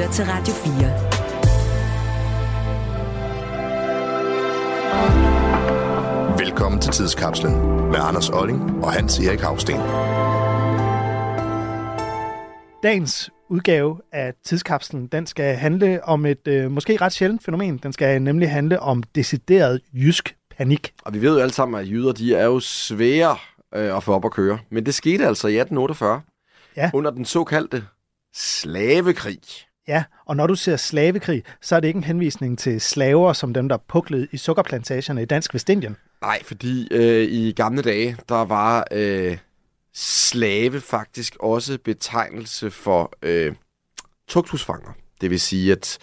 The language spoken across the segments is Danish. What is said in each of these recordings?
lytter til Radio 4. Velkommen til Tidskapslen med Anders Olling og Hans Erik Havsten. Dagens udgave af Tidskapslen, den skal handle om et øh, måske ret sjældent fænomen. Den skal nemlig handle om decideret jysk panik. Og vi ved jo alle sammen, at jyder de er jo svære øh, at få op at køre. Men det skete altså i 1848 ja. under den såkaldte slavekrig. Ja, og når du ser slavekrig, så er det ikke en henvisning til slaver som dem, der puklede i sukkerplantagerne i Dansk Vestindien. Nej, fordi øh, i gamle dage, der var øh, slave faktisk også betegnelse for øh, tugthusfanger. Det vil sige, at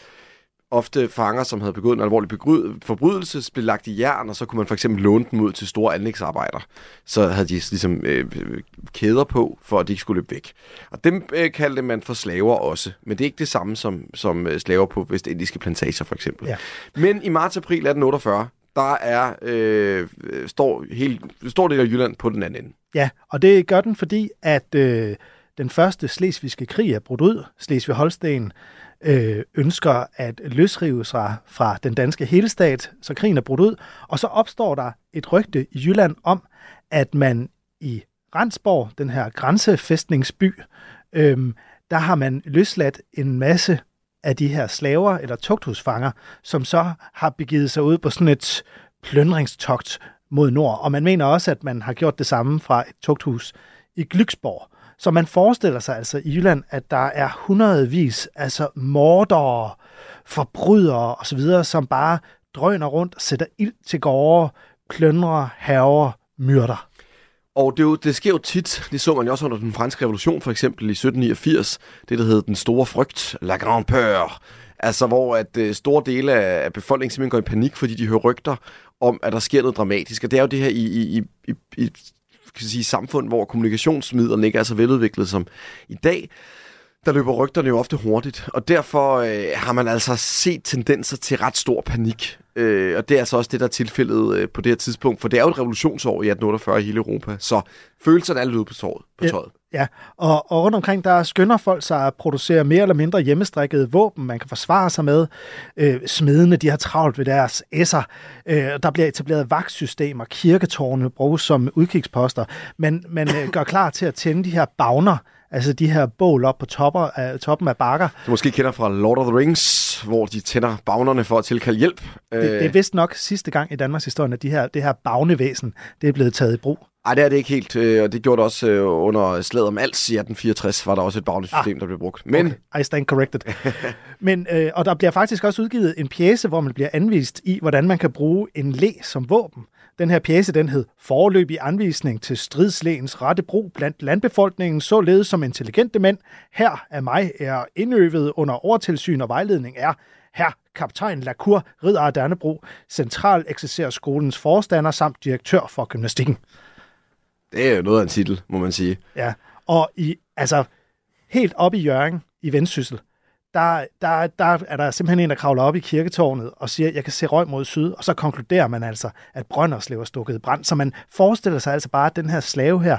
ofte fanger, som havde begået en alvorlig forbrydelse, blev lagt i jern, og så kunne man for eksempel låne dem ud til store anlægsarbejder. Så havde de ligesom øh, kæder på, for at de ikke skulle løbe væk. Og dem øh, kaldte man for slaver også, men det er ikke det samme som, som øh, slaver på vestindiske plantager for eksempel. Ja. Men i marts-april 1848, der er øh, står helt stor del af Jylland på den anden ende. Ja, og det gør den, fordi at øh, den første slesvigske krig er brudt ud. Slesvig-Holsten øh, ønsker at løsrive sig fra den danske helstat, så krigen er brudt ud. Og så opstår der et rygte i Jylland om, at man i Randsborg, den her grænsefæstningsby, øh, der har man løsladt en masse af de her slaver eller tugthusfanger, som så har begivet sig ud på sådan et pløndringstogt mod nord. Og man mener også, at man har gjort det samme fra et tugthus i Glyksborg. Så man forestiller sig altså i Jylland, at der er hundredvis, altså mordere, forbrydere osv., som bare drøner rundt, sætter ild til gårde, pløndrer, haver, myrder. Og det, jo, det sker jo tit, det så man jo også under den franske revolution, for eksempel i 1789, det der hed Den Store Frygt, La Grande Peur, altså hvor at øh, store dele af befolkningen simpelthen går i panik, fordi de hører rygter om, at der sker noget dramatisk. Og det er jo det her i, i, i, i kan sige, samfund, hvor kommunikationsmidlerne ikke er så veludviklet som i dag, der løber rygterne jo ofte hurtigt, og derfor øh, har man altså set tendenser til ret stor panik. Øh, og det er altså også det, der er tilfældet øh, på det her tidspunkt, for det er jo et revolutionsår i 1848 i hele Europa, så følelserne er lidt ude på tøjet. På tøjet. Ja. Og, og rundt omkring, der skynder folk sig at producere mere eller mindre hjemmestrikkede våben, man kan forsvare sig med. Øh, smedene, de har travlt ved deres esser. Øh, der bliver etableret vagtsystemer, kirketårne bruges som udkigsposter. Men man øh, gør klar til at tænde de her bagner, Altså de her bål op på topper af, toppen af bakker. Du måske kender fra Lord of the Rings, hvor de tænder bagnerne for at tilkalde hjælp. Det, det er vist nok sidste gang i Danmarks historie, at de her, det her bagnevæsen det er blevet taget i brug. Nej, det er det ikke helt, øh, og det gjorde det også øh, under slaget om Als i 1864, var der også et bagnesystem, ah, der blev brugt. Men... Okay, I stand corrected. Men, øh, og der bliver faktisk også udgivet en pjæse, hvor man bliver anvist i, hvordan man kan bruge en læ som våben. Den her pjæse, den hed Forløbig anvisning til stridslægens rette brug blandt landbefolkningen, således som intelligente mænd. Her af mig er indøvet under overtilsyn og vejledning er her kaptajn Lacour, ridder af Dannebro, central skolens forstander samt direktør for gymnastikken. Det er jo noget af en titel, må man sige. Ja, og i, altså, helt op i Jørgen i Vendsyssel, der, der, der er der simpelthen en, der kravler op i kirketårnet og siger, jeg kan se røg mod syd, og så konkluderer man altså, at Brønderslev er stukket i brand. Så man forestiller sig altså bare, at den her slave her,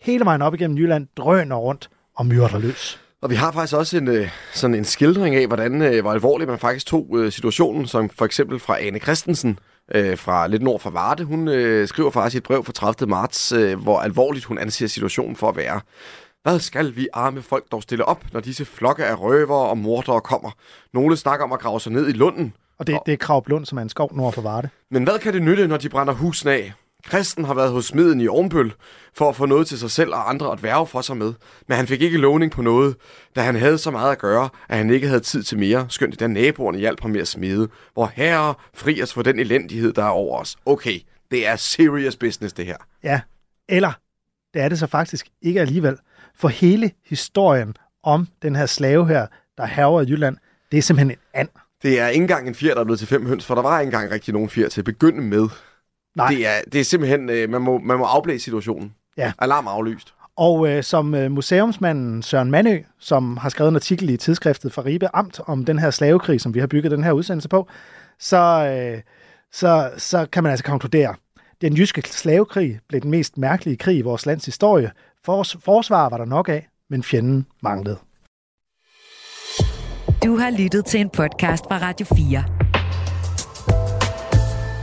hele vejen op igennem Jylland, drøner rundt og myrder løs. Og vi har faktisk også en, øh, sådan en skildring af, hvordan, øh, hvor alvorligt man faktisk tog øh, situationen, som for eksempel fra Anne Christensen, fra lidt nord for Varde. Hun skriver faktisk et brev fra 30. marts, hvor alvorligt hun anser situationen for at være. Hvad skal vi arme folk dog stille op, når disse flokke af røvere og mordere kommer? Nogle snakker om at grave sig ned i lunden. Og det, det er Krav Lund, som er en skov nord for Varde. Men hvad kan det nytte, når de brænder husene af? Kristen har været hos smeden i Ormbøl for at få noget til sig selv og andre at værve for sig med, men han fik ikke lovning på noget, da han havde så meget at gøre, at han ikke havde tid til mere, skønt da naboerne hjalp ham med at smide. Hvor herre fri os for den elendighed, der er over os. Okay, det er serious business, det her. Ja, eller det er det så faktisk ikke alligevel. For hele historien om den her slave her, der haver i Jylland, det er simpelthen en and. Det er ikke engang en fjer, der er blevet til fem høns, for der var ikke engang rigtig nogen fjer til at begynde med. Nej. Det er, det er simpelthen, øh, man, må, man må afblæse situationen. Ja. Alarm aflyst. Og øh, som øh, museumsmanden Søren Manø, som har skrevet en artikel i tidsskriftet fra Ribe Amt om den her slavekrig, som vi har bygget den her udsendelse på, så, øh, så, så kan man altså konkludere, den jyske slavekrig blev den mest mærkelige krig i vores lands historie. Fors, forsvar var der nok af, men fjenden manglede. Du har lyttet til en podcast fra Radio 4.